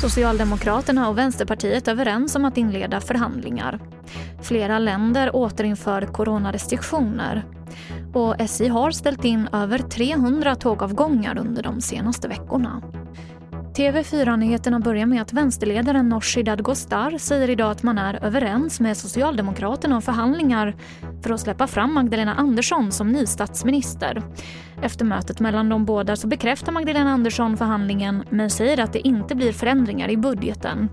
Socialdemokraterna och Vänsterpartiet är överens om att inleda förhandlingar. Flera länder återinför coronarestriktioner. Och SJ har ställt in över 300 tågavgångar under de senaste veckorna. TV4-nyheterna börjar med att vänsterledaren Nooshi Dadgostar säger idag att man är överens med Socialdemokraterna om förhandlingar för att släppa fram Magdalena Andersson som ny statsminister. Efter mötet mellan de båda så bekräftar Magdalena Andersson förhandlingen men säger att det inte blir förändringar i budgeten.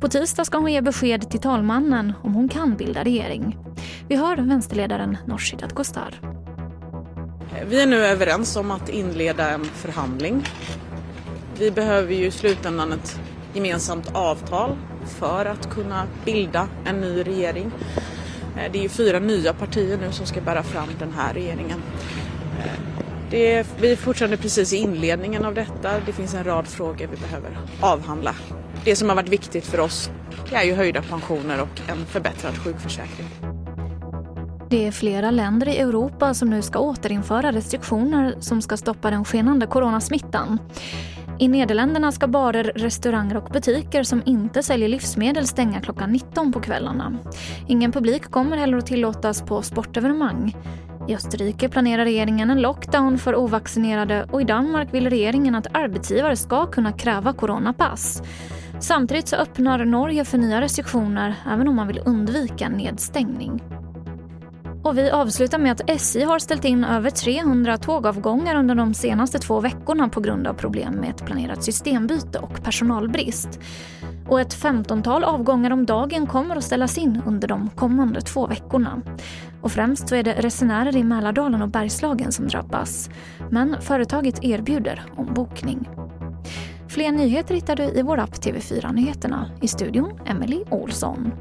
På tisdag ska hon ge besked till talmannen om hon kan bilda regering. Vi hör vänsterledaren Nooshi Dadgostar. Vi är nu överens om att inleda en förhandling vi behöver ju i slutändan ett gemensamt avtal för att kunna bilda en ny regering. Eh, det är ju fyra nya partier nu som ska bära fram den här regeringen. Eh, det är, vi är fortfarande precis i inledningen av detta. Det finns en rad frågor vi behöver avhandla. Det som har varit viktigt för oss är ju höjda pensioner och en förbättrad sjukförsäkring. Det är flera länder i Europa som nu ska återinföra restriktioner som ska stoppa den skenande coronasmittan. I Nederländerna ska barer, restauranger och butiker som inte säljer livsmedel stänga klockan 19 på kvällarna. Ingen publik kommer heller att tillåtas på sportevenemang. I Österrike planerar regeringen en lockdown för ovaccinerade och i Danmark vill regeringen att arbetsgivare ska kunna kräva coronapass. Samtidigt så öppnar Norge för nya restriktioner även om man vill undvika nedstängning. Och vi avslutar med att SJ har ställt in över 300 tågavgångar under de senaste två veckorna på grund av problem med ett planerat systembyte och personalbrist. Och ett femtontal avgångar om dagen kommer att ställas in under de kommande två veckorna. Och främst så är det resenärer i Mälardalen och Bergslagen som drabbas. Men företaget erbjuder ombokning. Fler nyheter hittar du i vår app TV4 Nyheterna. I studion Emily Olsson.